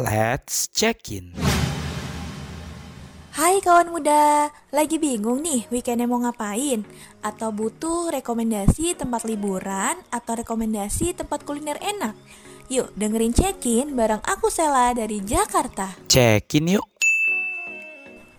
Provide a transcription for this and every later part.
Let's check in. Hai kawan muda, lagi bingung nih weekendnya mau ngapain? Atau butuh rekomendasi tempat liburan atau rekomendasi tempat kuliner enak? Yuk dengerin check-in bareng aku Sela dari Jakarta. Check in yuk.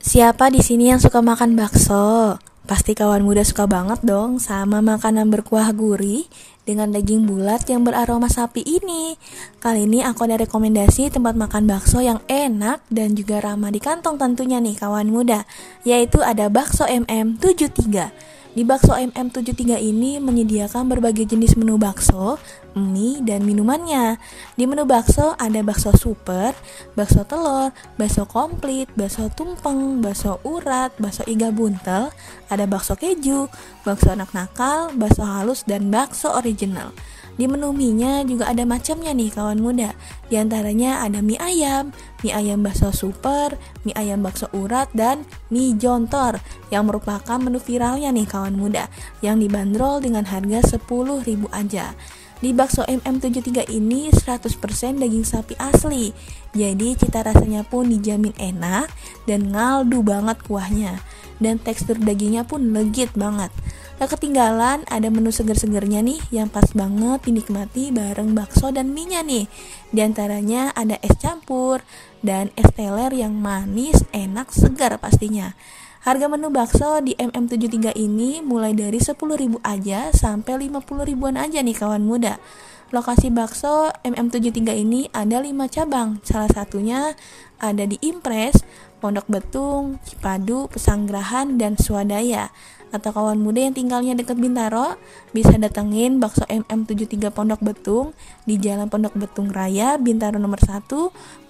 Siapa di sini yang suka makan bakso? Pasti kawan muda suka banget dong sama makanan berkuah gurih dengan daging bulat yang beraroma sapi ini. Kali ini aku ada rekomendasi tempat makan bakso yang enak dan juga ramah di kantong tentunya nih kawan muda, yaitu ada Bakso MM73. Di Bakso MM73 ini menyediakan berbagai jenis menu bakso, mie, dan minumannya. Di menu bakso ada bakso super, bakso telur, bakso komplit, bakso tumpeng, bakso urat, bakso iga buntel, ada bakso keju, bakso anak nakal, bakso halus, dan bakso original. Di menu mie-nya juga ada macamnya nih kawan muda. Di antaranya ada mie ayam, mie ayam bakso super, mie ayam bakso urat, dan mie jontor yang merupakan menu viralnya nih kawan muda yang dibanderol dengan harga 10.000 aja. Di bakso MM73 ini 100% daging sapi asli. Jadi cita rasanya pun dijamin enak dan ngaldu banget kuahnya. Dan tekstur dagingnya pun legit banget. Gak ketinggalan ada menu seger-segernya nih yang pas banget dinikmati bareng bakso dan minyak nih. Di antaranya ada es campur dan es teler yang manis, enak, segar pastinya. Harga menu bakso di MM73 ini mulai dari 10.000 aja sampai 50 ribuan aja nih kawan muda. Lokasi bakso MM73 ini ada 5 cabang. Salah satunya ada di Impres, Pondok Betung, Cipadu, Pesanggerahan, dan Swadaya atau kawan muda yang tinggalnya dekat Bintaro bisa datengin bakso MM73 Pondok Betung di Jalan Pondok Betung Raya, Bintaro nomor 1,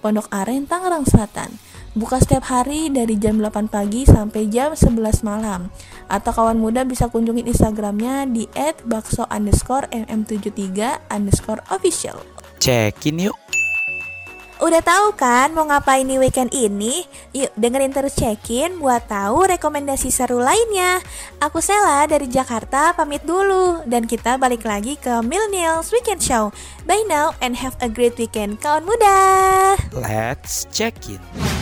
Pondok Aren, Tangerang Selatan. Buka setiap hari dari jam 8 pagi sampai jam 11 malam. Atau kawan muda bisa kunjungin Instagramnya di @bakso underscore mm73 underscore official. Check in yuk. Udah tahu kan mau ngapain di weekend ini? Yuk dengerin terus check-in buat tahu rekomendasi seru lainnya. Aku Sela dari Jakarta pamit dulu dan kita balik lagi ke Millennials Weekend Show. Bye now and have a great weekend kawan muda. Let's check in.